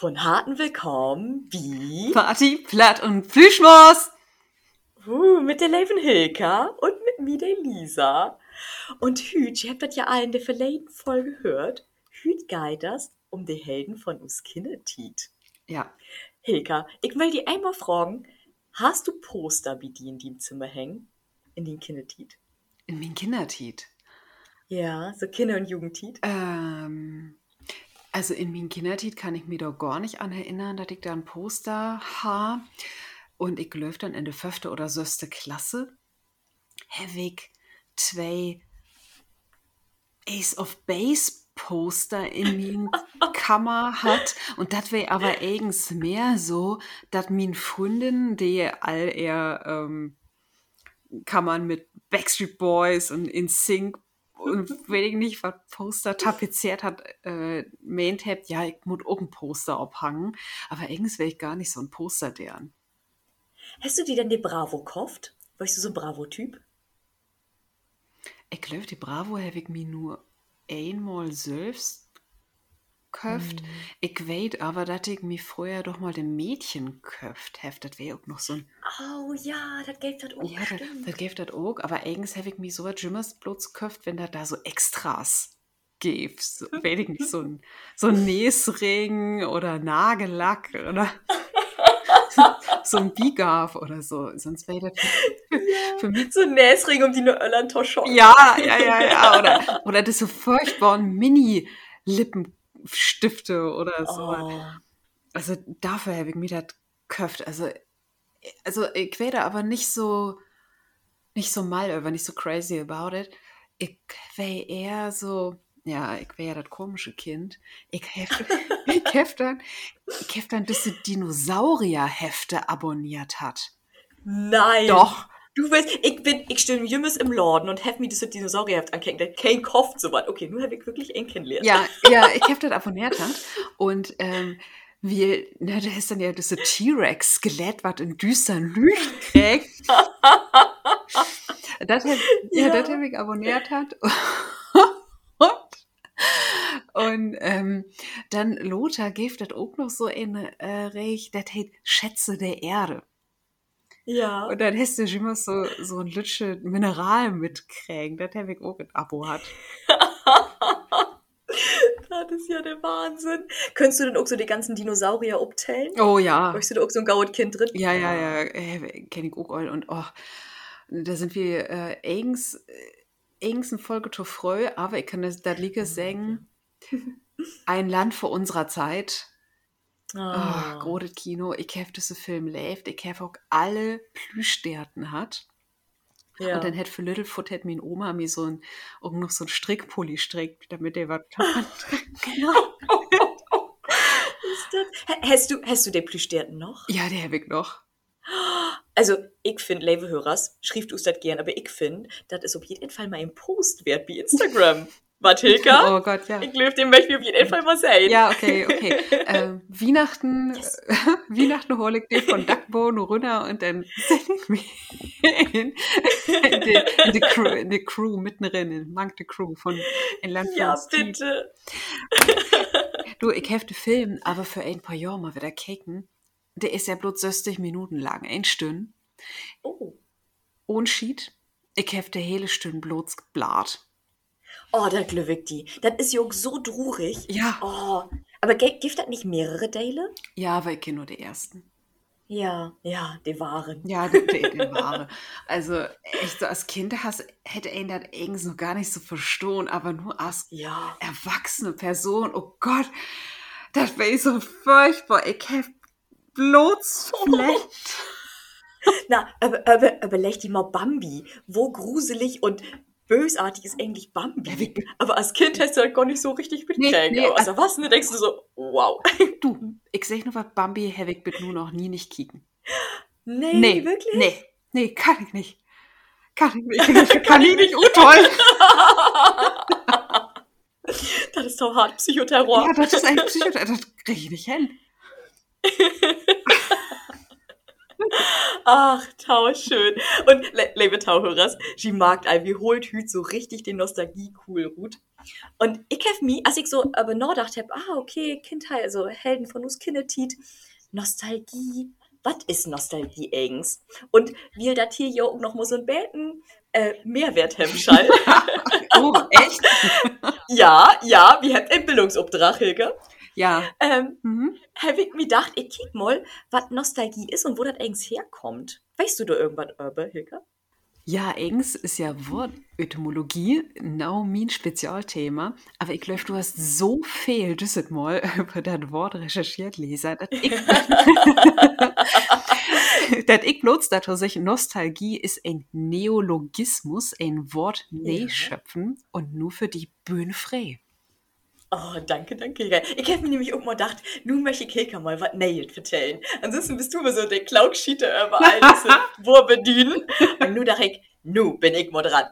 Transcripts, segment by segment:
von harten Willkommen wie Party, Platt und Plüschmaus. uh, mit der Leven Hilka und mit mir, der Lisa. Und Hüt, ihr habt das ja alle in der verleden Folge gehört. Hüt geht das um die Helden von uns Kindertiet. Ja, Hilka, ich will dir einmal fragen, hast du Poster wie die in deinem Zimmer hängen? In den Kindertiet? in mein Kindertiet. Ja, so Kinder- und Jugendtiet. Ähm, also in mein Kindertiet kann ich mir doch gar nicht an erinnern, dass ich da ein Poster habe. Und ich läuft dann in der fünfte oder sechste Klasse. Habe ich zwei Ace of Base Poster in mein Kammer hat. Und das wäre aber eigens mehr so, dass min Freundin, die all eher ähm, Kammern mit Backstreet Boys und In Sync und ich nicht, was Poster tapeziert hat, äh, meint habt, ja, ich muss auch ein Poster abhangen. Aber eigens wäre ich gar nicht so ein Poster deren. Hast du dir denn die Bravo gekauft? Warst du so ein Bravo-Typ? Ich glaube, die Bravo habe ich mir nur einmal selbst gekauft. Ich weiß aber, dass ich mir früher doch mal den Mädchen gekauft habe. Das wäre auch noch so ein Oh ja, das geht das auch. Ja, das, stimmt. das auch, aber eigens habe ich mir so was Jimmers bloß gekauft, wenn da da so Extras gibt. So, weiß ich nicht, so ein, so ein Näsring oder Nagellack oder so ein Bigaf oder so. Sonst wäre das für, für mich. So ein Näsring um die Öllern-Toschon. Ja, ja, ja, ja. Oder, oder das so furchtbaren Mini-Lippenstifte oder so. Oh. Also dafür habe ich mir das gekauft. Also, also ich werde aber nicht so, nicht so mal über, nicht so crazy about it. Ich wäre eher so, ja, ich wäre ja das komische Kind. Ich hef, ich dann, ich dann diese Dinosaurierhefte abonniert hat. Nein. Doch. Du willst, ich bin, ich stehe jümmes im Laden und hab mir diese Dinosaurierheft. Der kein so was. Okay, nun habe ich wirklich einen kennengelernt. Ja, ja, ich hab das abonniert hat. Und ähm, wir, na, da ist dann ja diese T-Rex-Skelett, was in düsteren Licht kriegt. das hab, ja, Ja. das hab ich abonniert hat. Und, ähm, dann Lothar gibt das auch noch so in äh, Recht, das heißt Schätze der Erde. Ja. Und dann hast du immer so, so ein Lütsche Mineral mitkriegen. Das ich auch ein Abo hat. Das ist ja der Wahnsinn. Könntest du denn auch so die ganzen Dinosaurier abtellen? Oh ja. Möchtest du da auch so ein gauet Kind drin? Ja, ja, ja, äh, kenne ich auch all. Und oh, da sind wir äh, eigens, äh, eigens eine Folge zu früh, aber ich kann das da liege sagen, ein Land vor unserer Zeit. Oh, Ah. großes Kino. Ich habe diesen Film lebt. Ich habe auch alle Plüschstärten hat. ja. Und dann hätte für Littlefoot hätte meine Oma mir so ein, auch noch so ein Strickpulli strickt, damit der was das? H- Hast du, hast du den Plüschstärten noch? Ja, der habe ich noch. Also, ich finde, liebe Hörers, schrieft us das gern, aber ich finde, das ist auf jeden Fall mal ein Post wert wie Instagram. Was, Hilka? Oh Gott, ja. Ich glaube, den möchte ich auf jeden Fall mal sehen. Ja, okay, okay. Ähm, Weihnachten, Weihnachten hole ich dir von Duckbone runter und dann sende ich mich in, in, die, in, die Crew, in die Crew mittendrin, in Mank the Crew von in Land Ja, bitte. Du, ich hefte Film, aber für ein paar Jahre mal wieder kicken. Der ist ja bloß 60 Minuten lang, ein Stünd. Oh. Ohne Schied. Ich hefte hele Stünd bloß geblat. Oh, glückt die. Das ist auch so drurig. Ja. Oh. Aber gibt das nicht mehrere Teile? Ja, aber ich kenne nur die ersten. Ja, ja, die waren. Ja, die, die, die Ware. Also, echt so als Kind hast, hätte ihn das irgendwie so gar nicht so verstehen, aber nur als Ja. erwachsene Person, oh Gott, das wäre so furchtbar. Ich hab bloß vielleicht. Na, aber, aber, aber leg die mal Bambi. Wo gruselig und bösartig ist eigentlich Bambi? Aber als Kind hast du das gar nicht so richtig mitkriegen. nee, aber als Erwachsene denkst du so, wow. Du, ich sag nur was, Bambi ich bitte nur noch nie nicht kicken. Nee, Nee, wirklich? Nee, nee, kann ich nicht. Kann ich nicht. Kann ich nicht. Oh, toll. Das ist doch hart Psychoterror. Ja, das ist ein Psychoterror. Das kriege ich nicht hin. Ach, tau schön. Und le liebe Tauhörers, sie mag all wie holt hüt so richtig den Nostalgie-Cool Rut. Und ich hab mi, als ich so aber nachgedacht hab, ah, okay, Kindheit, also Helden von uns Kindertit, Nostalgie, was ist Nostalgie eigens? Und wie das hier auch noch mal so ein Beten äh, Mehrwert oh, echt? ja, ja, wir habt einen Bildungsobtrag, Hilke. Ja. Ähm, Mhm. hab ich mir gedacht, ich kick mal, was Nostalgie ist und wo das eigens herkommt. Weißt du da irgendwas über, Hilke? Ja, eigens ist ja Wortetymologie, genau mein Spezialthema. Aber ich glaube, du hast so viel dieses Mal über das Wort recherchiert, Lisa, dass ich, dass ich bloß sage, Nostalgie ist ein Neologismus, ein Wort Ja. schöpfen und nur für die Bühne frei. Oh, danke, danke. Ich hab mir nämlich auch mal gedacht, nun möchte ich Hilke mal was Neues erzählen. Ansonsten bist du immer so der Klaugschiete überall, diese wo bedienen. Und nun dachte ich, nu bin ich mal dran.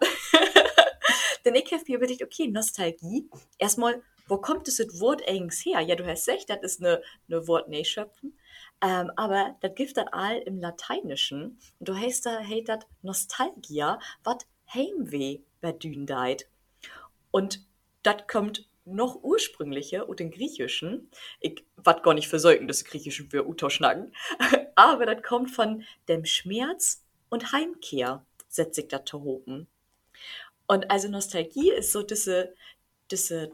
Denn ich hab mir überlegt, okay, Nostalgie. Erstmal, wo kommt das Wort eigentlich her? Ja, du hast recht, das ist eine, eine Wort schöpfen. Ähm, aber das gibt das all im Lateinischen. Und du heißt da, hey, das Nostalgia, was Heimweh bedühen deit. Und das kommt noch ursprünglicher und den Griechischen. Ich wat gar nicht versäugen, dass Griechischen für Uto schnacken. Aber das kommt von dem Schmerz und Heimkehr, setzt sich das zu hoben. Und also Nostalgie ist so diese, diese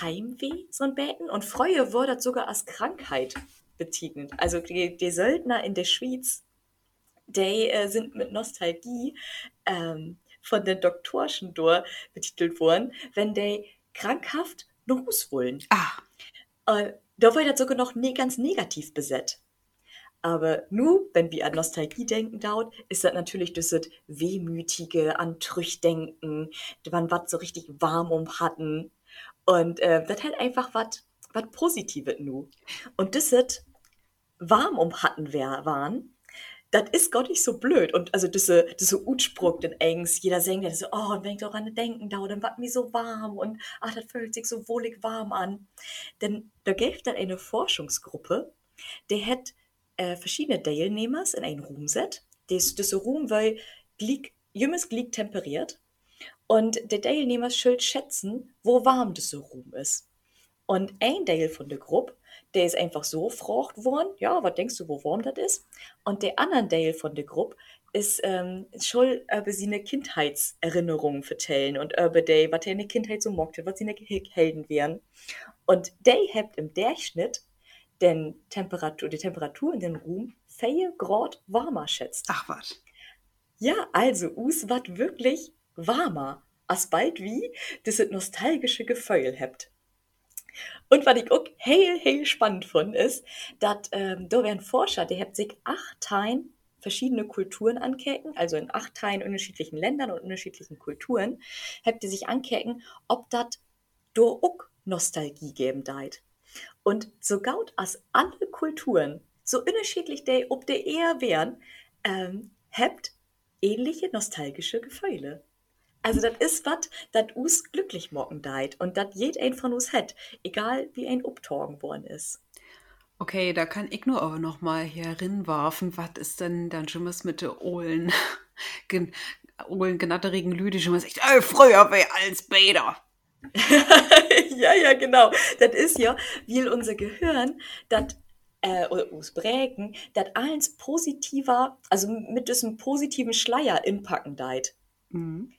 Heimweh, so ein Beten. Und Freue wurde sogar als Krankheit betitelt. Also die, die Söldner in der Schweiz, die äh, sind mit Nostalgie ähm, von den Doktorschen betitelt worden, wenn die krankhaft wollen. Ah, Äh, da war das sogar noch ne ganz negativ besetzt. Aber nu, wenn wir an Nostalgie denken dauert, ist das natürlich dieses wehmütige, an Trüchdenken, wann wat so richtig warm um hatten. Und äh, das halt einfach wat Positives nu. Und das warm um hatten wer waren, das ist gar nicht so blöd. Und also diese, diese Utspruch, den eigens jeder singt, so, oh, wenn ich daran denken dauert, dann wird mir so warm und ach, das fühlt sich so wohlig warm an. Denn da gibt dann eine Forschungsgruppe, der hat äh, verschiedene Teilnehmers in einen Raum set. Das, das Raum weil glied, jümmes Glied temperiert. Und der Teilnehmer soll schätzen, wo warm das Raum ist. Und ein Teil von der Gruppe, der ist einfach so gefragt worden, ja, was denkst du, wo warm das ist? Und der andere Teil von der Gruppe ist ähm, schon über seine Kindheitserinnerungen vertellen und über die, was er in der Kindheit so mochte, was seine Helden wären. Und der hat im Durchschnitt den Temperatur, die Temperatur in den Raum 4 Grad warmer schätzt. ach was. Ja, also, us wat wirklich warmer, als bald wie das nostalgische Gefühl habt. Und was ich auch heel, heel spannend fand, ist, dass ähm, da werden Forscher, die haben sich acht Teilen verschiedene Kulturen ankecken, also in acht Teilen unterschiedlichen Ländern und unterschiedlichen Kulturen, habt ihr sich ankecken, ob das da auch Nostalgie geben deit. Und so gaut als alle Kulturen, so unterschiedlich die, ob die eher wären, ähm, habt ähnliche nostalgische Gefühle. Also das ist was, das uns glücklich machen deit und das jed ein von uns hat, egal wie ein obtorgen worden ist. Okay, da kann ich nur aber noch mal hier rinwerfen, was ist denn dann schon was mit der Ohlen, gen, Ohlen genatterigen Lüde schon mal sagt, ey, früher wär als Bäder. ja, ja, genau. Das ist ja, wie unser Gehirn, das äh, uns prägen, das eins positiver, also mit diesem positiven Schleier inpacken deit. Mhm.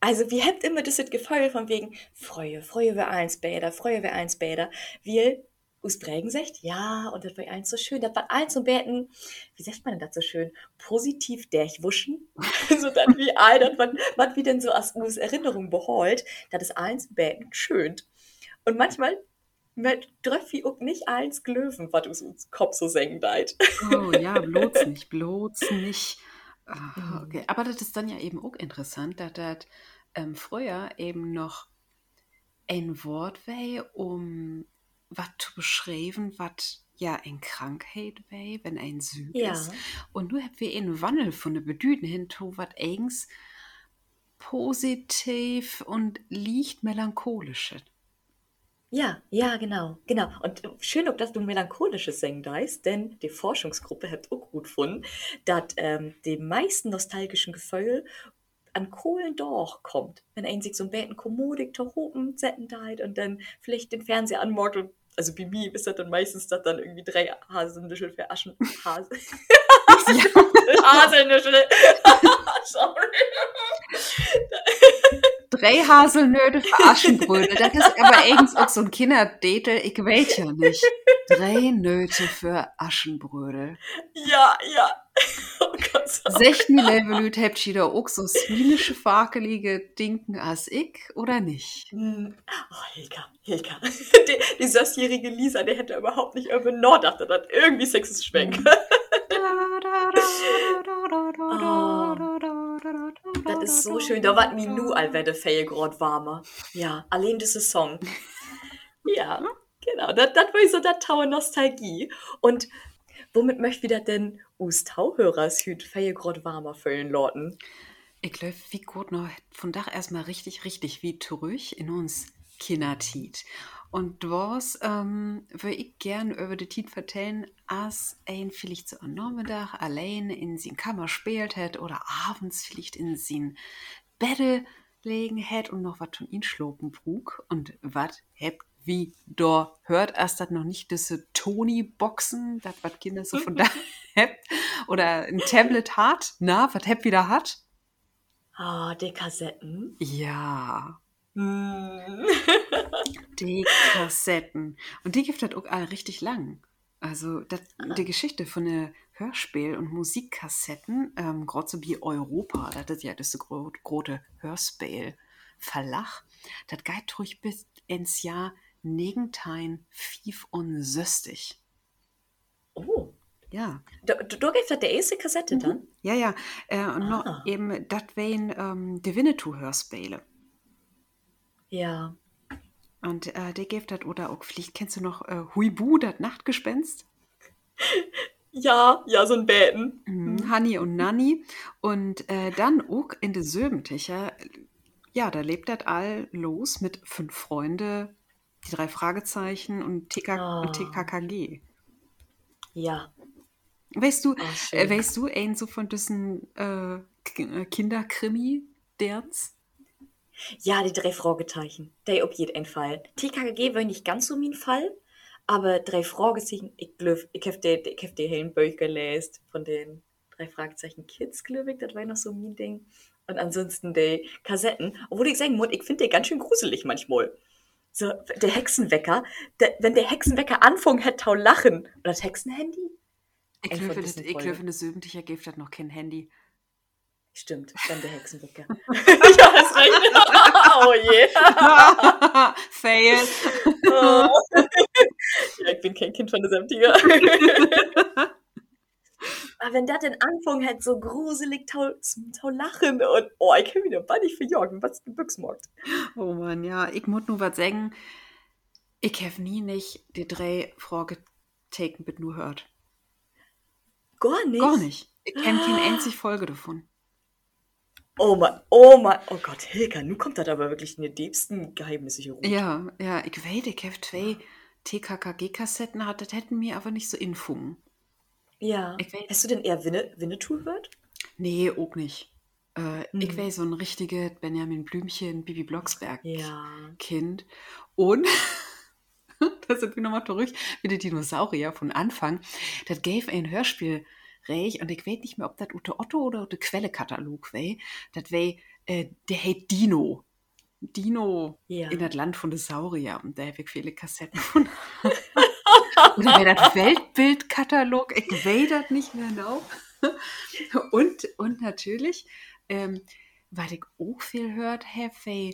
Also, wir habt immer das Gefühl von wegen, Freue, Freue wir eins Bäder, Freue wir eins Bäder. Wir us prägen sagt, ja, und das war eins so schön, das war eins so beten, wie sagt man denn das so schön, positiv durchwuschen, so dann wie all das, was, was wie denn so aus us Erinnerung beholt, das ist eins beten schön. Und manchmal trefft wie auch nicht eins Glöwen, was uns Kopf so senken deit. Oh ja, bloß nicht, bloß nicht. Ah, Mhm. okay, aber das ist dann ja eben auch interessant, dass das ähm, früher eben noch ein Wort wäre, um was zu beschreiben, was ja ein Krankheit wäre, wenn ein Süd Ja. ist. Und nur habt wir einen Wandel von der Bedüten hin zu was eigens positiv und liegt melancholisch. Ja, ja, genau, genau. Und äh, schön, ob dass du melancholisches Singen deist, denn die Forschungsgruppe hat auch gut gefunden, dass ähm, die meisten nostalgischen Gefühle an Kohlen doch kommt, wenn ein sich so ein Beten Kommodik to hopen setzen deit und dann vielleicht den Fernseher und also bei mir ist das dann meistens das dann irgendwie drei Haselnüschel für Aschen Hase. Haselnüschel. Sorry. Drei Haselnöte für Aschenbrödel. Das ist aber irgendwie auch so ein Kinderdetel. Ich weiß ja nicht. Drei Nöte für Aschenbrödel. Ja, ja. Oh Gott, sorry. 16 Level habt ihr da auch so swinische fakelige Dinken als ich oder nicht? Hm. Oh, Hilka, Hilka. Die, die sechsjährige Lisa, die hätte überhaupt nicht über Nord dachte, das irgendwie sexes Schwenk. Das ist so schön. Da war mir nur, als wäre der gerade warmer. Ja, allein diese Song. Ja, genau. Das, das war so der Taue Nostalgie. Und womit möchte wieder denn us Tauhörers hüt Fell gerade warmer füllen, Lorten? Ich glaube, wie gut noch von Dach erstmal richtig, richtig wie zurück in uns Kindertit. Und was ähm, würde ich gern über die Tit vertellen, als ein vielleicht so am Nachmittag allein in sin Kammer spielt hat oder abends vielleicht in sin Bette legen hat und noch was von ihn schlopen brug und was habt wie da hört erst das noch nicht diese Tony-Boxen, das was Kinder so von da habt oder ein Tablet hat, na, was habt wieder hat? Ah, die Kassetten. Ja, Hm. die Kassetten. Und die gibt das auch all richtig lang. Also dat, die Geschichte von der Hörspiel- und Musikkassetten, ähm, gerade so wie Europa, das ist ja das gro große Hörspiel-Verlag, das geht ruhig bis ins Jahr 1965. Oh, Ja, da, da gibt es die erste Kassette dann? ja, ja. Äh, und noch Ah. eben, das wären ähm, die Winnetou-Hörspiele. Ja. Und äh, der gibt das, oder auch, vielleicht kennst du noch äh, Huibu, das Nachtgespenst? Ja, ja, so ein Beten. Mhm. Hanni und Nanni. Und äh, dann auch in der Söbenticher, ja, da lebt das all los mit fünf Freunde, die drei Fragezeichen und, TK Ah. und TKKG. Ja. Weißt du, äh, weißt du, ein so von diesen äh, äh, Kinderkrimi-Derns? Ja, die drei Fragezeichen. Der auf jeden Fall. TKG war nicht ganz so mein Fall, aber drei Fragezeichen, ich glaube, ich habe die, ich hab die hellen Bücher gelesen von den drei Fragezeichen Kids, glaube ich, das war noch so mein Ding. Und ansonsten die Kassetten, obwohl ich sagen muss, ich finde die ganz schön gruselig manchmal. So, der Hexenwecker, der, wenn der Hexenwecker anfangen hätte, tau lachen. Oder das Hexenhandy? Ich glaube, in der Söbenticher gibt das noch kein Handy. Stimmt, dann der Hexenwecker. ja, hast recht. oh je. Fail. Oh. ja, ich bin kein Kind von diesem Tiger. Aber wenn der den Anfang hat, so gruselig tau, tau lachen und oh, ich kann wieder bannig für Jorgen, was du Büchsmarkt. Oh Mann, ja, ich muss nur was sagen. Ich habe nie nicht die drei Fragezeichen mit nur hört. Gar nicht. Gar nicht. Ich kenne keine einzige Folge davon. Oh Mann, oh Mann, oh Gott, Hilka, nun kommt das aber wirklich in die diebsten Geheimnisse hier rum. Ja, ja, ich weiß, ich habe zwei TKKG-Kassetten, hat, das hätten mir aber nicht so infungen. Ja. Ich Hast du denn eher Winne, Winnetou gehört? Nee, auch nicht. Äh, Ich Hm. wäre so ein richtiges Benjamin Blümchen, Bibi Blocksberg Ja. Kind. Und, da sind wir nochmal zurück, wie die Dinosaurier von Anfang. Das gave ein Hörspiel reich und ich weiß nicht mehr, ob das Ute Otto oder Ute Quelle-Katalog war. Das war, äh, der heißt Dino. Dino Ja. in das Land von den Saurier. Und da habe ich viele Kassetten von. Oder wäre das Weltbildkatalog? Ich weiß das nicht mehr genau. Und, und natürlich, ähm, weil ich auch viel hört habe,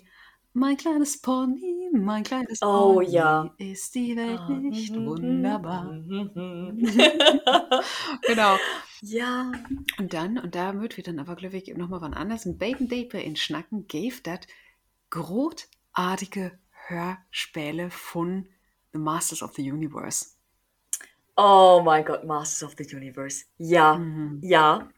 mein kleines Pony, mein kleines Oh, Pony, ja. ist die Welt Ah, nicht mhm, wunderbar? mhm, mhm. Genau. ja. Und dann, und da wird wir dann aber, glaube ich, nochmal was anderes. Ein Bacon Daper in Schnacken gave das großartige Hörspiele von The Masters of the Universe. Oh mein Gott, Masters of the Universe. Ja, Mhm. ja.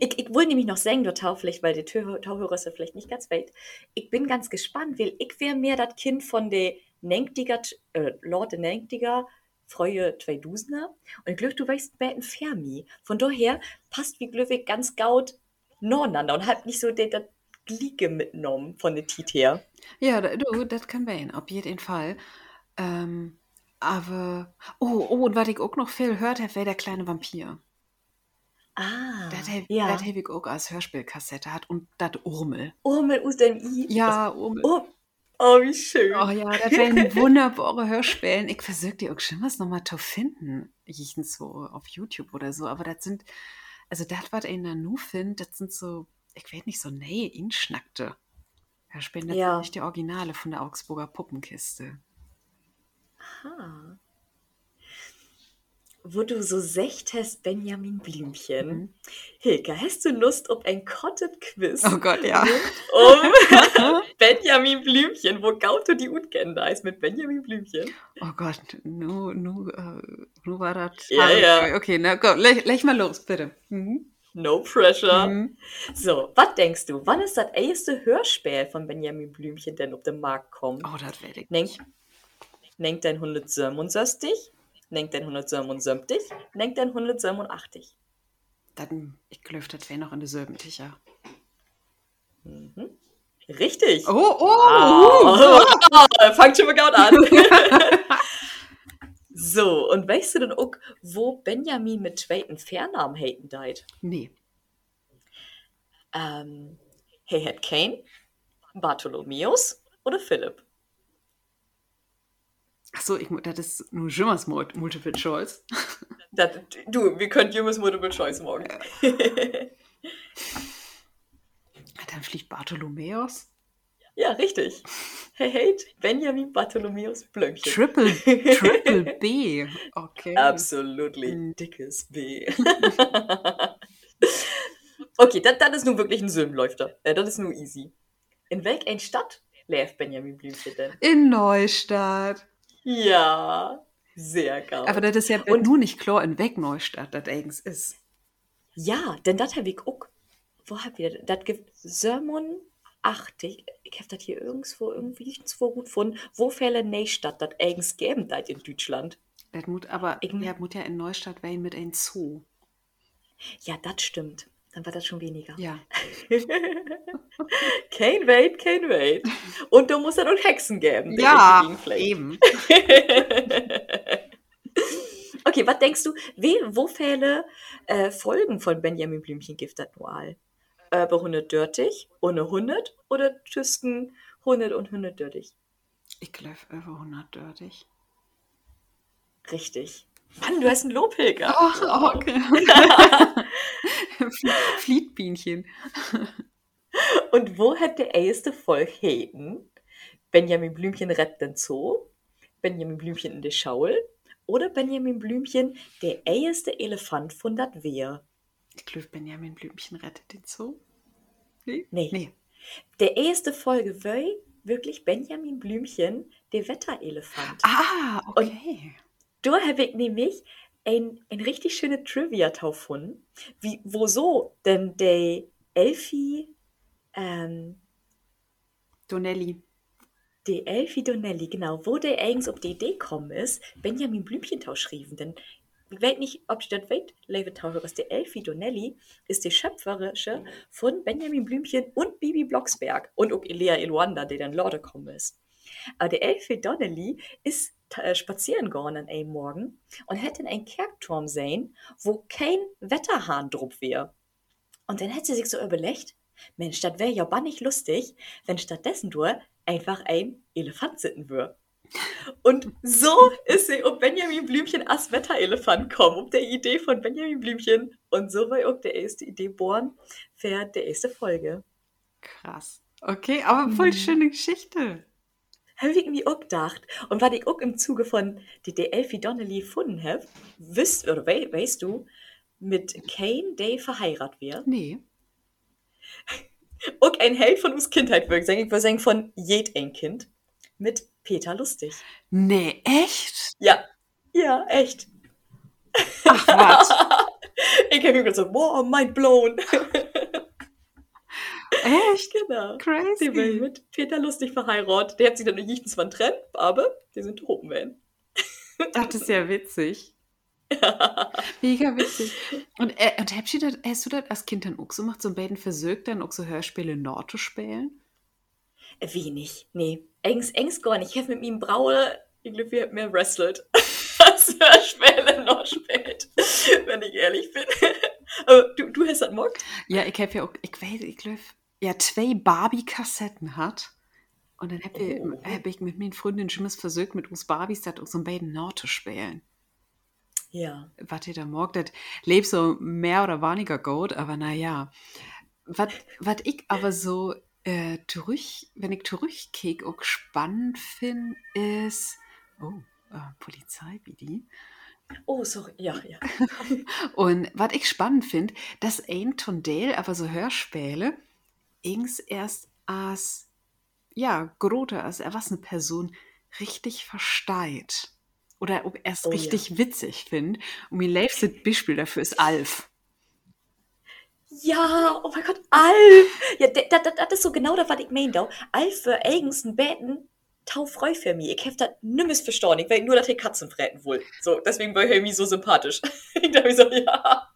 Ich, ich wollte nämlich noch sagen, du Tau, vielleicht, weil die Tau- Tauhörer ja vielleicht nicht ganz weit. Ich bin ganz gespannt, weil ich wäre mehr das Kind von der Nenktiger, äh, Lord de Nenktiger, Freue zwei Dusener. Und ich glaube, du weißt bei ein Fermi. Von daher passt wie glücklich ganz gaut noreinander und hat nicht so der, der mitgenommen von der Tit her. Ja, du, das kann sein, auf jeden Fall. Ähm, aber, oh, oh, und was ich auch noch viel habe, wäre der kleine Vampir. Ah, Das habe ja. hab ich auch als Hörspielkassette hat und das Urmel. Urmel aus dem I. Ja, Urmel. Oh, oh, wie schön. Oh ja, das wären wunderbare Hörspielen. Ich versuche die auch schon was nochmal zu finden. Ich so auf YouTube oder so. Aber das sind, also das, was ich da nur finde, das sind so, ich weiß nicht, so nee, inschnackte Hörspiele. Das Ja. sind nicht die Originale von der Augsburger Puppenkiste. Aha. Wo du so secht hast, Benjamin Blümchen. Mhm. Hilke, hast du Lust auf ein Cotton-Quiz? Oh Gott, ja. Um Benjamin Blümchen, wo gaut du die Utgender ist mit Benjamin Blümchen? Oh Gott, nu, nu, äh, nu war das. Ja, hart. ja. Okay, na komm, leg, leg mal los, bitte. Mhm. No pressure. Mhm. So, was denkst du, wann ist das erste Hörspiel von Benjamin Blümchen denn auf den Markt kommen? Oh, das werde ich. Nennt, nennt dein 167? Nennt dein 177? Nennt dein 187? Dann, ich glaube, das wäre noch in derselben Ticher. Mhm. Richtig. Oh, oh, Wow. Fangt schon mal gut an. so, und weißt du denn auch, wo Benjamin mit zweiten Fernnamen haten deit? Nee. Ähm, hey, hat Kane, Bartholomäus oder Philipp? Achso, das ist nur Jimmers Mul- Multiple Choice. Das, du, wir können Jimmes Multiple Choice morgen. Dann fliegt Bartholomäus. ja, richtig. Hey, hate Benjamin Bartholomäus Blömchen. Triple, Triple B. Okay. Absolutely Mhm. dickes B. okay, das, das ist nun wirklich ein Söhnläufter. Äh, das ist nur easy. In welch ein Stadt lebt Benjamin Blümchen denn? In Neustadt. Ja, sehr geil. Aber das ist ja Und- nur nicht klar, in weg Neustadt das eigens ist. ja, denn das habe ich auch. Wo hab ich das? Das gibt Sermon 80. Ich habe das hier irgendwo irgendwie so gut gefunden. Wo fälle Neustadt das eigens geben das in Deutschland? Das muss aber, Ich- ja, muss ja in Neustadt sein mit ein Zoo. Ja, das stimmt. Dann war das schon weniger. Ja. Kein Wait, kein Wait. Und du musst ja noch Hexen geben. Ja, eben. okay, was denkst du, wie, wo fälle äh, Folgen von Benjamin Blümchen nur all? Äh, bei 130, ohne 100 oder zwischen 100 und 130? Ich glaube, über 130. Richtig. Mann, du hast einen Lobhilger. Ach, okay. Fliedbienchen. Und wo hat der erste Volk heden? Benjamin Blümchen rettet den Zoo, Benjamin Blümchen in der Schaul oder Benjamin Blümchen der erste Elefant von dat Wehr? Ich glaube, Benjamin Blümchen rettet den Zoo. Nee? Nee. Nee. Der erste Folge war wirklich Benjamin Blümchen, der Wetterelefant. Ah, okay. Da habe ich nämlich ein, ein richtig schöne Trivia gefunden, wie, wo so denn der Elfi, ähm, Donnelly. der Elfi Donnelly, genau, wo der eigens auf die Idee gekommen ist, Benjamin Blümchentau schrieben, denn ich weiß nicht, ob ich das weiß, liebe Tauhörer, der Elfi Donnelly ist die Schöpferische von Benjamin Blümchen und Bibi Blocksberg und auch Elia Eluanda, der dann Lorde gekommen ist. Aber der Elfi Donnelly ist äh, spazieren gegangen an einem Morgen und hätte in einen Kerkturm sehen, wo kein Wetterhahn drupp wäre. Und dann hätte sie sich so überlegt, Mensch, das wäre ja bannig lustig, wenn stattdessen du einfach ein Elefant sitten würde. Und so ist sie auf Benjamin Blümchen als Wetterelefant gekommen, um der Idee von Benjamin Blümchen. Und so war auch der erste Idee geboren für die erste Folge. Krass. Okay, aber voll Mhm. schöne Geschichte. Habe ich mir auch gedacht. Und was ich auch im Zuge von die, die Elfie Donnelly gefunden habe, wisst, oder wei, weißt du, mit Kane Day verheiratet wird. Nee. Auch ein Held von uns Kindheit, würde ich sagen. Ich würde sagen, von jed ein Kind. Mit Peter Lustig. Nee, echt? Ja. Ja, echt. Ach, was? ich habe mir so, wow, mind blown. Echt? Genau. Crazy. Die will mit Peter Lustig verheiratet. Der hat sich dann nicht von trennen, aber die sind oben werden. Ach, das ist ja witzig. Mega witzig. Und, äh, und hast, du das, hast du das als Kind dann auch so gemacht, so ein beiden versögt, dann auch so Hörspiele Nord zu spielen? Wenig, nee. Engs, engs gar nicht. Ich habe mit ihm Braue, ich glaube, wir haben mehr wrestelt, als Hörspiele Nord spielt, wenn ich ehrlich bin. Aber du, du hast das Mock? Ja, ich habe ja auch, ich weiß, ich glaube, ja, zwei Barbie-Kassetten hat. Und dann habe oh. ich, hab ich mit meinen Freundinnen schon mal versucht, mit uns Barbies das auch so ein beiden Nord zu spielen. Ja. Was ihr da mag, das lebt so mehr oder weniger gut, aber naja. Was ich aber so äh, durch, wenn ich zurückkicke, auch spannend finde, ist. Oh, äh, Polizei, wie die. Oh, sorry, ja, ja. Und was ich spannend finde, dass ein Tondale, aber so Hörspiele, ings erst als, ja, Grote, als erwachsene Person richtig versteht oder ob er es oh, richtig ja. witzig findet. Und mein liebstes Beispiel dafür ist Alf. Ja, oh mein Gott, Alf! Ja, das, ist so genau das, was ich meine. Alf für eigens ein Betten taufreu für mich. Ich habe das nimmes verstanden. Ich will nur, dass die Katzen fretten wohl. So, deswegen war er mir so sympathisch. ich dachte so, ja.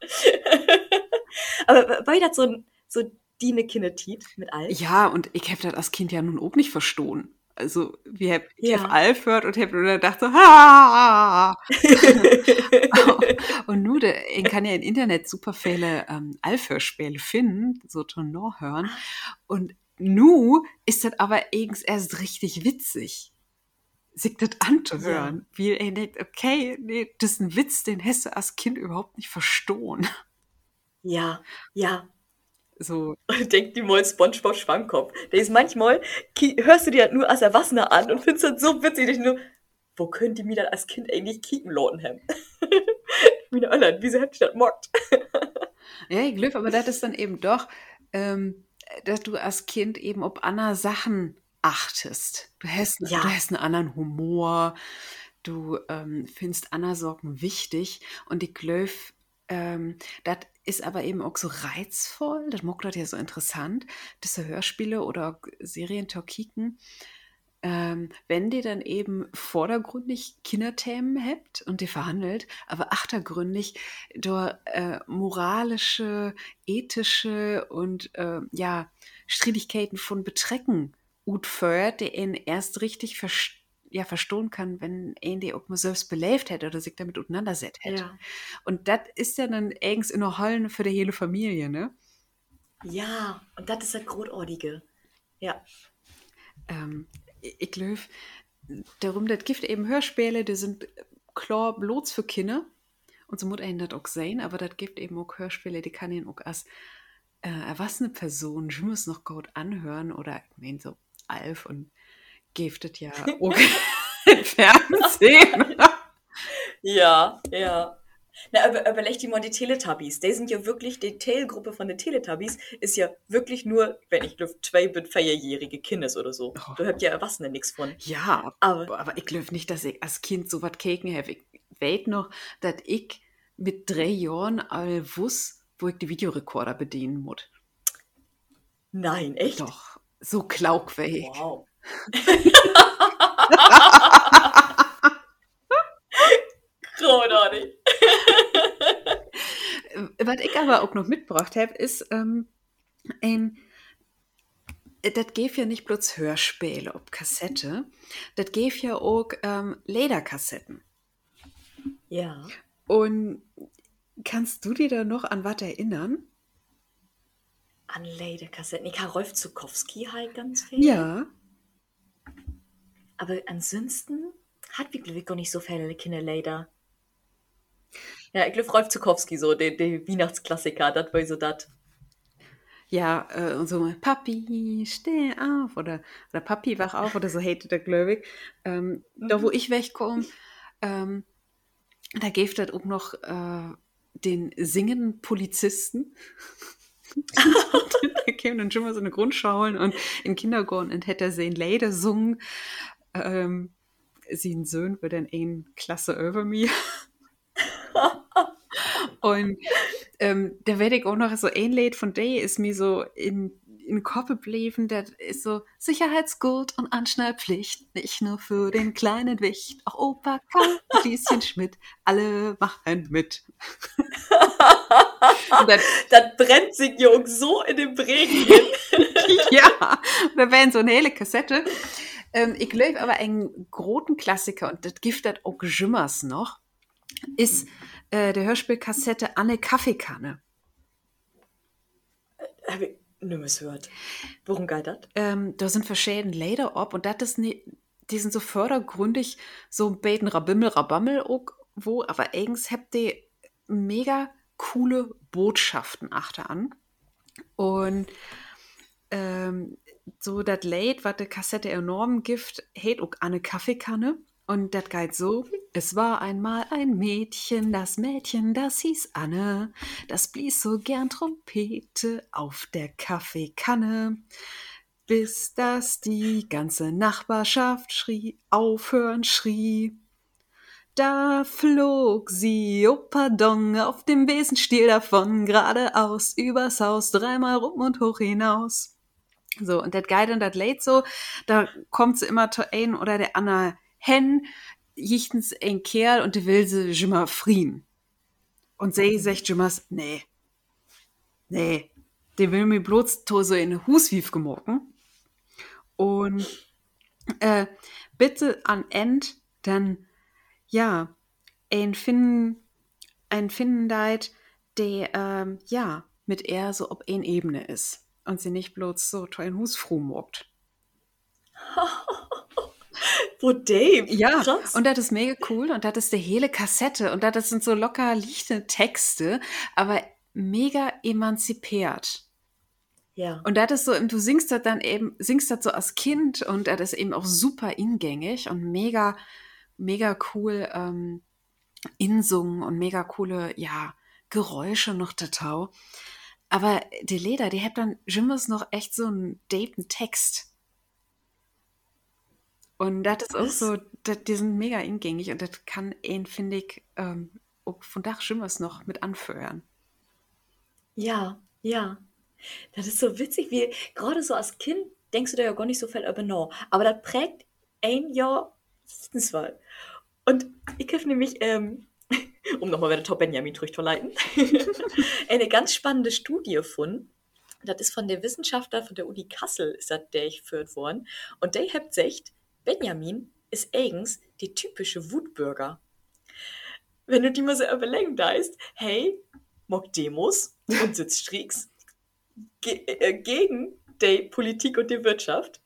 Aber war das so, so die eine Kindertit mit Alf? Ja, und ich habe das als Kind ja nun auch nicht verstanden. Also, wie hab, ich ja. Alf gehört und habe nur gedacht so, ha! und ich kann ja im Internet super viele ähm, Alf-Hörspiele finden, so Tonor hören. Und nu ist das aber eigens erst richtig witzig, sich das anzuhören. Ja. Wie er denkt, okay, nee, das ist ein Witz, den du als Kind überhaupt nicht verstohlen. Ja, ja, so. Denkt die mal Spongebob Schwammkopf. Der ist manchmal, hörst du dir das nur als Erwachsener an und findest das so witzig, dass nur, wo könnt ihr mir das als Kind eigentlich kicken, Lordenham? Meine Alter, wieso habt ihr das mockt? ja, ich glaube, aber das ist dann eben doch, ähm, dass du als Kind eben ob Anna Sachen achtest. Du hast, ja. du hast einen anderen Humor, du ähm, findest Anna Sorgen wichtig und die Glöf, ähm, das ist aber eben auch so reizvoll, das macht das ja so interessant, diese Hörspiele oder Serien Torkiken, ähm, wenn die dann eben vordergründig Kinderthemen habt und die verhandelt, aber achtergründig durch äh, moralische, ethische und äh, ja, Streitigkeiten von Betrecken gut fördert, die ihn erst richtig verstehen ja verstehen kann, wenn ein die auch mal selbst belebt hätte oder sich damit auseinandersetzt hätte. Ja. Und das ist ja dann eigens in der Hallen für die hele Familie, ne? Ja, und das ist das Großartige. Ja. Ähm, ich glaube, darum, das gibt eben Hörspiele, die sind klar bloß für Kinder. Und so muss einen das auch sein, aber das gibt eben auch Hörspiele, die kann ihn auch als äh, erwachsene Person schon noch gut anhören oder ich meine so Alf und giftet ja auch im Fernsehen. ja, ja. Na, aber überleg dir mal die Teletubbies. Die sind ja wirklich, die Tailgruppe von den Teletubbies ist ja wirklich nur, wenn ich glaube, zwei bis vierjährige Kindes oder so. Oh. Da habt ja Erwachsene nichts von. Ja, aber, aber ich glaube nicht, dass ich als Kind so was keken habe. Ich weiß noch, dass ich mit drei Jahren all wusste, wo ich die Videorekorder bedienen muss. Nein, echt? Doch, so glaubwürdig. Wow. Großartig. Was ich aber auch noch mitgebracht habe, ist ähm, ein das geht ja nicht bloß Hörspiele auf Kassette, das geht ja auch ähm, Lederkassetten. Ja. Und kannst du dir da noch an was erinnern? An Lederkassetten. Ich habe Rolf Zukowski halt ganz viel. Ja. Aber ansonsten hat gar nicht so viele Kinder leider. Ja, ich glaube, Rolf Zukowski, so, der, der Weihnachtsklassiker, das war so das. Ja, äh, und so, Papi, steh auf, oder, oder Papi, wach auf, oder so hatet der, ich. Ähm, mhm. Da, wo ich wegkomme, ähm, da gibt es auch noch äh, den singenden Polizisten. da käme dann schon mal so eine Grundschauen und im Kindergarten hätte er sehen Leider sungen ähm, sein Sohn wird dann eine Klasse über mir. und ähm, da werde ich auch noch so ein Lied von Day ist mir so in, in Koppe blieben, das ist so Sicherheitsgurt und Anschnallpflicht, nicht nur für den kleinen Wicht, auch Opa Karl und Lieschen Schmidt, alle machen mit. das, das brennt sich Jungs so in den Bregen hin. ja, da wären so eine hele Kassette. Ähm, ich glaube aber einen großen Klassiker, und das gibt das auch Jimmers noch, ist äh, der Hörspielkassette Anne Kaffeekanne. Hab ich nimmer gehört. Worum geht das? Ähm, da sind verschiedene Lieder ob und das ist nie, die sind so fördergründig, so ein beten Rabimmel, Rabammel auch, wo, aber eigens habt ihr mega coole Botschaften achter an. Und ähm, so das Lied, was die Kassette enorm gift, hält auch eine Kaffeekanne. Und das geht so, es war einmal ein Mädchen, das Mädchen, das hieß Anne, das blies so gern Trompete auf der Kaffeekanne, bis das die ganze Nachbarschaft schrie, aufhören schrie. Da flog sie, oh pardon, auf dem Besenstiel davon, geradeaus, übers Haus, dreimal rum und hoch hinaus. So, und das Guide und das Late so, da kommt sie immer zu ein oder der Anna hen, jichtens ein Kerl und die will sie jimmer frien. Und sie sagt jimmers, nee, nee, der will mir bloß so in Huswief gemorken. Und äh, bitte an End dann, ja, ein finden, ein finden deit, der, ähm, ja, mit er so ob ein Ebene ist und sie nicht bloß so tollen Husfru mockt. Wo Dave. Ja, Krass. und das ist mega cool und das ist der hele Kassette und das sind so locker lichte Texte, aber mega emanzipiert. Ja. Und das ist so, du singst das dann eben, singst das so als Kind und das ist eben auch super ingängig und mega, mega cool ähm, insungen und mega coole, ja, Geräusche noch der Tau. Aber die Leder, die hat dann Jimmers noch echt so einen daten Text. Und das ist auch so, dat, die sind mega ingängig und das kann ihn, finde ich, ähm, auch von Dach Jimmers noch mit anführen. Ja, ja. Das ist so witzig, wie gerade so als Kind denkst du da ja gar nicht so viel über nach. Aber das prägt ein Jahr Wissenswahl. Und ich habe nämlich, ähm, um nochmal wieder Top Benjamin durchzuleiten, eine ganz spannende Studie gefunden. Das ist von der Wissenschaftler von der Uni Kassel, ist das der ich führt worden. Und der hat gesagt, Benjamin ist eigens die typische Wutbürger. Wenn du die mal so überlegen deist, hey, mock Demos und Sitzstreiks ge äh, gegen die Politik und die Wirtschaft.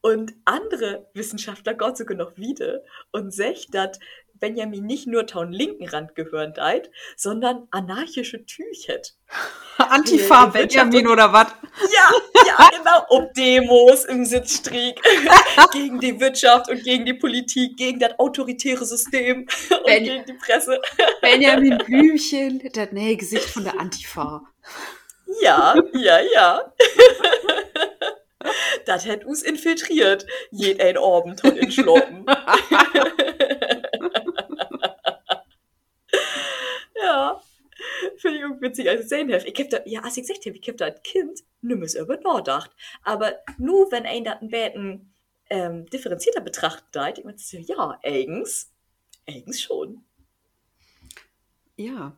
Und andere Wissenschaftler Gott sogar noch wieder und sagt, dass Benjamin nicht nur taun linken Rand gehören deit, sondern anarchische Tüchet. Antifa Benjamin oder was? Ja, ja, genau. Um Demos im Sitzstreik gegen die Wirtschaft und gegen die Politik, gegen das autoritäre System und ben gegen die Presse. Benjamin Blümchen, das nähe Gesicht von der Antifa. Ja, ja, ja. das hätte uns infiltriert, jeden Abend und in Schloppen. Ja. Finde ich irgendwie witzig, als ich sehen. Ich hab da, ja, als ich gesagt habe, ich habe da als Kind nimmer über nachgedacht. Aber nur wenn ein das ein bisschen ähm, differenzierter betrachtet ich meine, ja, eigens, eigens schon. Ja,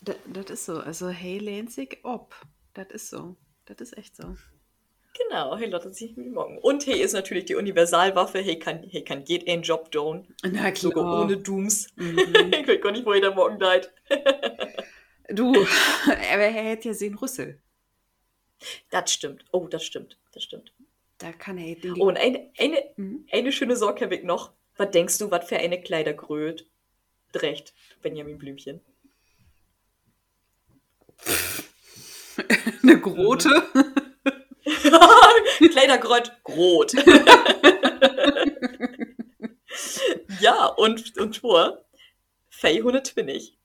das ist so. Also, hey, lehnt sich ob. Das ist so. Das ist echt so. Genau, hey Lotte, sich morgen. Und hey ist natürlich die Universalwaffe. Hey kann, hey kann geht ein Job tun. Na klar. Sogar ohne Dooms. Mhm. ich weiß gar nicht, wo jeder morgen leid. du, aber er hätte ja sehen Rüssel. Das stimmt. Oh, das stimmt. Das stimmt. Da kann er den. Oh, und eine, eine, mhm. eine schöne Sorge habe ich noch. Was denkst du, was für eine Kleidergröße trägt Benjamin Blümchen? eine Grote? Kleidergrott, Grot. ja, und, und Tor, Fei 120.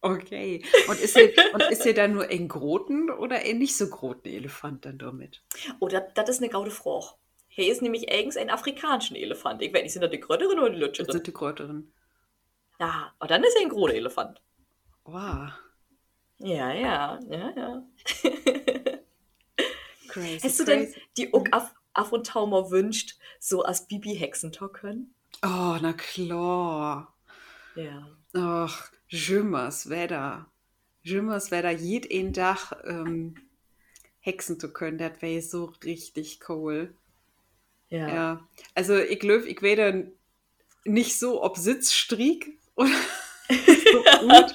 Okay. Und ist hier, und ist hier dann nur ein groten oder ein nicht so groten Elefant dann damit? Oh, das ist eine gaude Frage. Hier ist nämlich eigens ein afrikanischen Elefant. Ich weiß nicht, sind das die Grötterin oder die Lütscherin? Das sind die Grötterin. Ja, aber dann ist er ein großer Elefant. Wow. Ja, ja, ja, ja. Crazy, Hast du denn crazy. die Uck auf, auf und Taumer wünscht, so als Bibi Hexentor können? Oh, na klar. Ja. Ach, Jümmers Wetter. Jümmers Wetter, jeden Tag ähm, hexen zu können, das wäre so richtig cool. Ja. Ja. Also, ich glaube, ich werde nicht so ob Sitzstrieg oder so gut.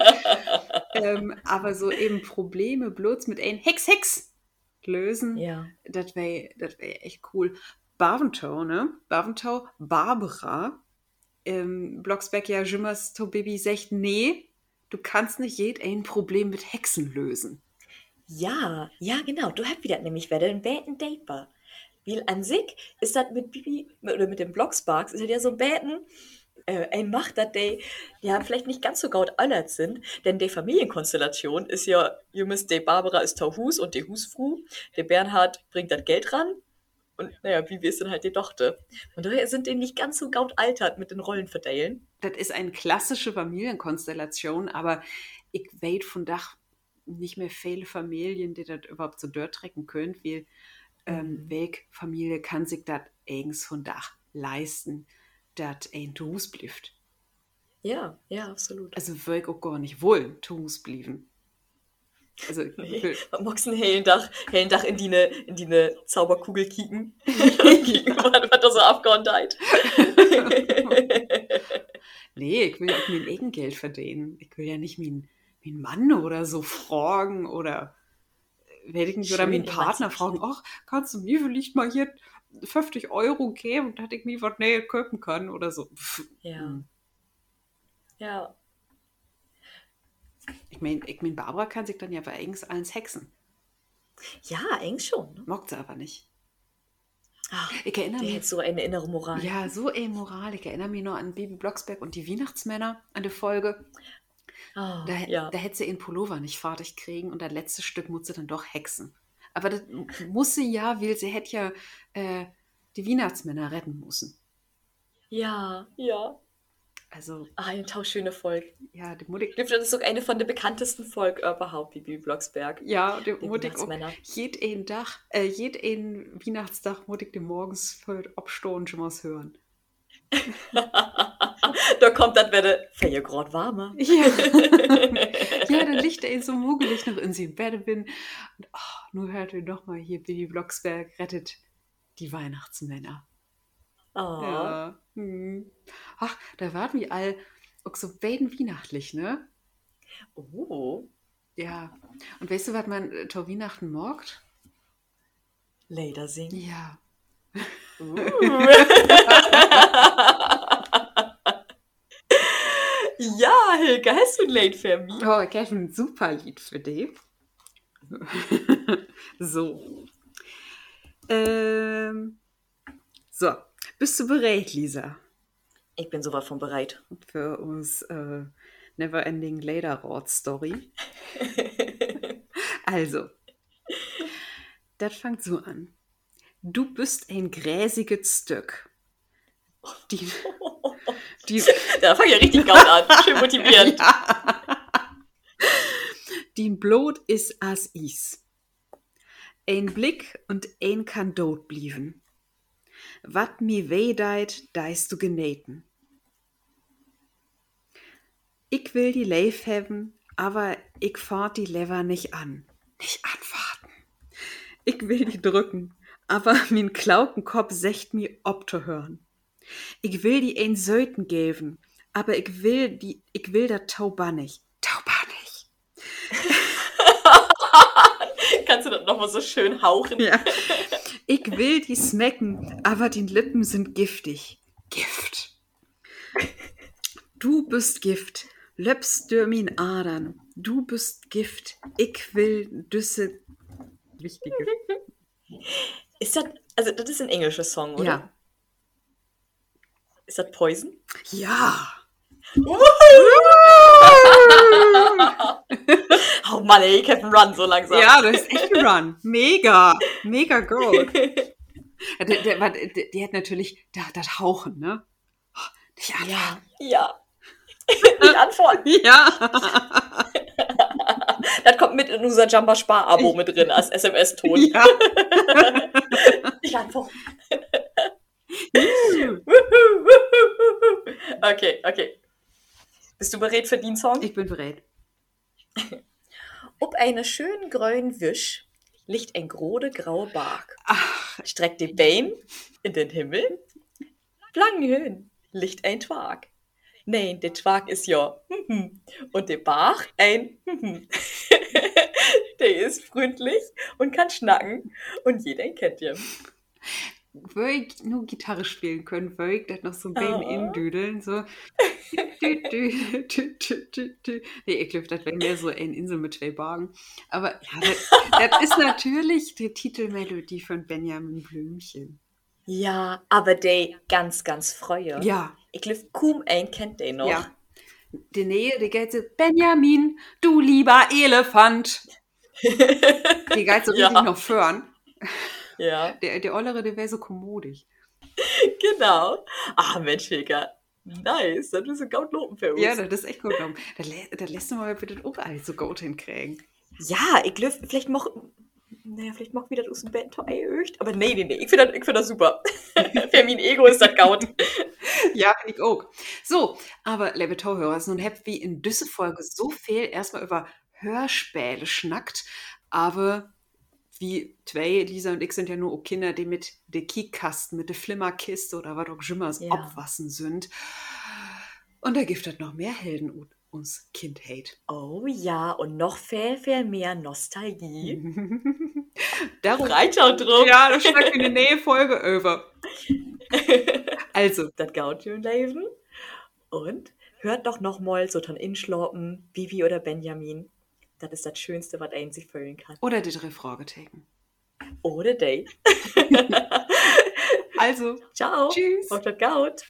ähm, aber so eben Probleme bloß mit ein Hex, Hex lösen. Ja. Das wäre das wär echt cool. Baventow, ne? Baventow, Barbara. Ähm, Blocksberg ja Jimmers to Baby sagt, nee, du kannst nicht ein Problem mit Hexen lösen. Ja, ja, genau. Du hast wieder nämlich wieder ein Bäten Datebar. Weil an sich ist das mit Bibi oder mit dem Blocksparks ist das ja so ein Bäten, äh, ein Macht, dass die ja vielleicht nicht ganz so gaut allert sind, denn die Familienkonstellation ist ja, Jümmers, die Barbara ist Tauhus und die Husfru, der Bernhard bringt das Geld ran und naja, Bibi ist dann halt die Tochter. Und daher sind die nicht ganz so gaut altert mit den Rollen verteilen. Das ist eine klassische Familienkonstellation, aber ich weiß von Dach nicht mehr viele Familien, die das überhaupt so dort trecken können, weil ähm, welche Familie kann sich das eigens von Dach leisten, dass ein zu Hus blifft. Ja, ja, absolut. Also will ich auch gar nicht zu Hus blieben. Also, ich Nee, magst einen hellen Dach, hellen Dach in die ne, in die ne Zauberkugel kicken. da so abgehauen nee, ich will ja auch mein eigen Geld verdienen. Ich will ja nicht meinen mein Mann oder so fragen oder äh, werde ich nicht oder meinen Partner fragen, ach, kannst du mir vielleicht mal hier 50 Euro geben, dass ich mir was näher kaufen kann oder so. Ja. hm. Ja. Ich meine, ich mein, Barbara kann sich dann ja bei eigens eins hexen. Ja, eigentlich schon. Ne? Mockt sie aber nicht. Ach, Ich erinnere mich. so eine innere Moral. Ja, so amoral. Ich erinnere mich noch an Baby Blocksberg und die Weihnachtsmänner an der Folge. Ah, Da, ja. da hätte sie ihren Pullover nicht fertig kriegen und das letzte Stück muss sie dann doch hexen. Aber das muss sie ja, weil sie hätte ja äh, die Weihnachtsmänner retten müssen. Ja, ja. Also, Ah, eine tauschöne Folge. ja, die glaube, das ist sogar eine von den bekanntesten Folgen überhaupt, Bibi Blocksberg. ja, die Die Weihnachtsmänner. jeden Tag, äh, jeden Weihnachtstag Mutti die morgens für Abstoßen schon was hören. da kommt das werde für gerade warmer. Ja. ja, dann liegt er so mugelig noch in seinem Bett bin. Und oh, nur hört ihr noch mal hier, Baby Blocksberg rettet die Weihnachtsmänner. Ah, Ja. Hm. Ach, da waren wir all auch so beiden weihnachtlich, ne? Oh, Ja. Und weißt du, was man äh, zur Weihnachten morgt? Leder singen. Ja. Uh. ja, Hilke, hast du ein Late für mich? Oh, ich habe ein super Lied für dich. so. Ähm. So. Bist du bereit, Lisa? Ich bin sowas von bereit. Für uns äh, Neverending Later Rod Story. Also, das fängt so an. Du bist ein gräsiges Stück. Die, die, da fang ich ja richtig gaut an. Schön motivierend. die Blut ist as is. Ein Blick und ein kann dort blieben. Wat mi weh deit, deist du genähten. Ich will die Leif haben, aber ich fahrt die Lever nicht an. Nicht anfahrten. Ich will die drücken, aber min Klaukenkopf secht mi ob zu hören. Ich will die ein Söten geben, aber ich will die, ich will dat Tauba nicht. Tauba nicht. Kannst du das nochmal so schön hauchen? Ja. Ich will die smacken, aber die Lippen sind giftig. Gift. Du bist Gift. Löpst durch min Adern. Du bist Gift. Ich will Düsse. Wichtige. Ist das, also das ist ein englischer Song, oder? Ja. Ist das Poison? Ja. Oh Mann, ey, ich hab einen Run so langsam. Ja, du hast echt gerun. Mega. Mega gut. Ja, war- der, die hat natürlich da, das Hauchen, ne? Nicht Ja, anfangen. ja. Nicht antworten. Ja. Das kommt mit in unser Jumper Spar-Abo mit drin als SMS-Ton. Ja. Ich einfach. Okay, okay. Bist du bereit für den Song? Ich bin bereit. Ob eine schön grünen Wisch liegt ein grode graue Bark. Ach, Streckt die Bein in den Himmel. Lang höhen liegt ein Twark. Nein, der Twark ist ja. Und der Bach ein. Der ist freundlich und kann schnacken. Und jeder kennt ihn. Würde ich nur Gitarre spielen können, würde ich das noch so ein bisschen Oh. indüdeln, so. Nee, ich glaube, das wäre mehr so eine Insel mit zwei Bergen. Aber ja, das, das ist natürlich die Titelmelodie von Benjamin Blümchen. Ja, aber der ganz, ganz freue. Ja, Ich glaube, kaum ein kennt den noch. ja. Die Nähe, die geht so, Benjamin, du lieber Elefant. Die geht so Ja. richtig noch föhren. Ja. Der, der Ollere, der wäre so kommodig. Genau. Ah, Mensch, Hilka. Nice. Das ist ein gaut Lopen für uns. Ja, das ist echt gut. gelungen. Da, da lässt du mal bitte auch alles so gut hinkriegen. Ja, ich glaube, vielleicht mach. Naja, vielleicht mag wieder aus dem Band echt. Aber nee, nee, nee. Ich finde das, ich find das super. für mein Ego ist das gaut. Ja, ich auch. So, aber liebe Tauhörer, nun habt wie in dieser Folge so viel erstmal über Hörspiele schnackt, aber wie zwei, Lisa und ich sind ja nur auch Kinder, die mit der Kiekkasten, mit der Flimmerkiste oder was auch immer Ja. abwassen sind. Und da gibt es noch mehr Helden und uns Kind hate. Oh ja, und noch viel, viel mehr Nostalgie. Darum, Breiterdruck. ja, das schnackt in die nähe Folge über. Also, das gaut im Leben. Und hört doch noch mal so von Inschloppen, Vivi oder Benjamin. Das ist das Schönste, was einen sich fühlen kann. oder die drei Fragezeichen. Ohne Date. Also, Ciao. tschüss. Auf das Gaut.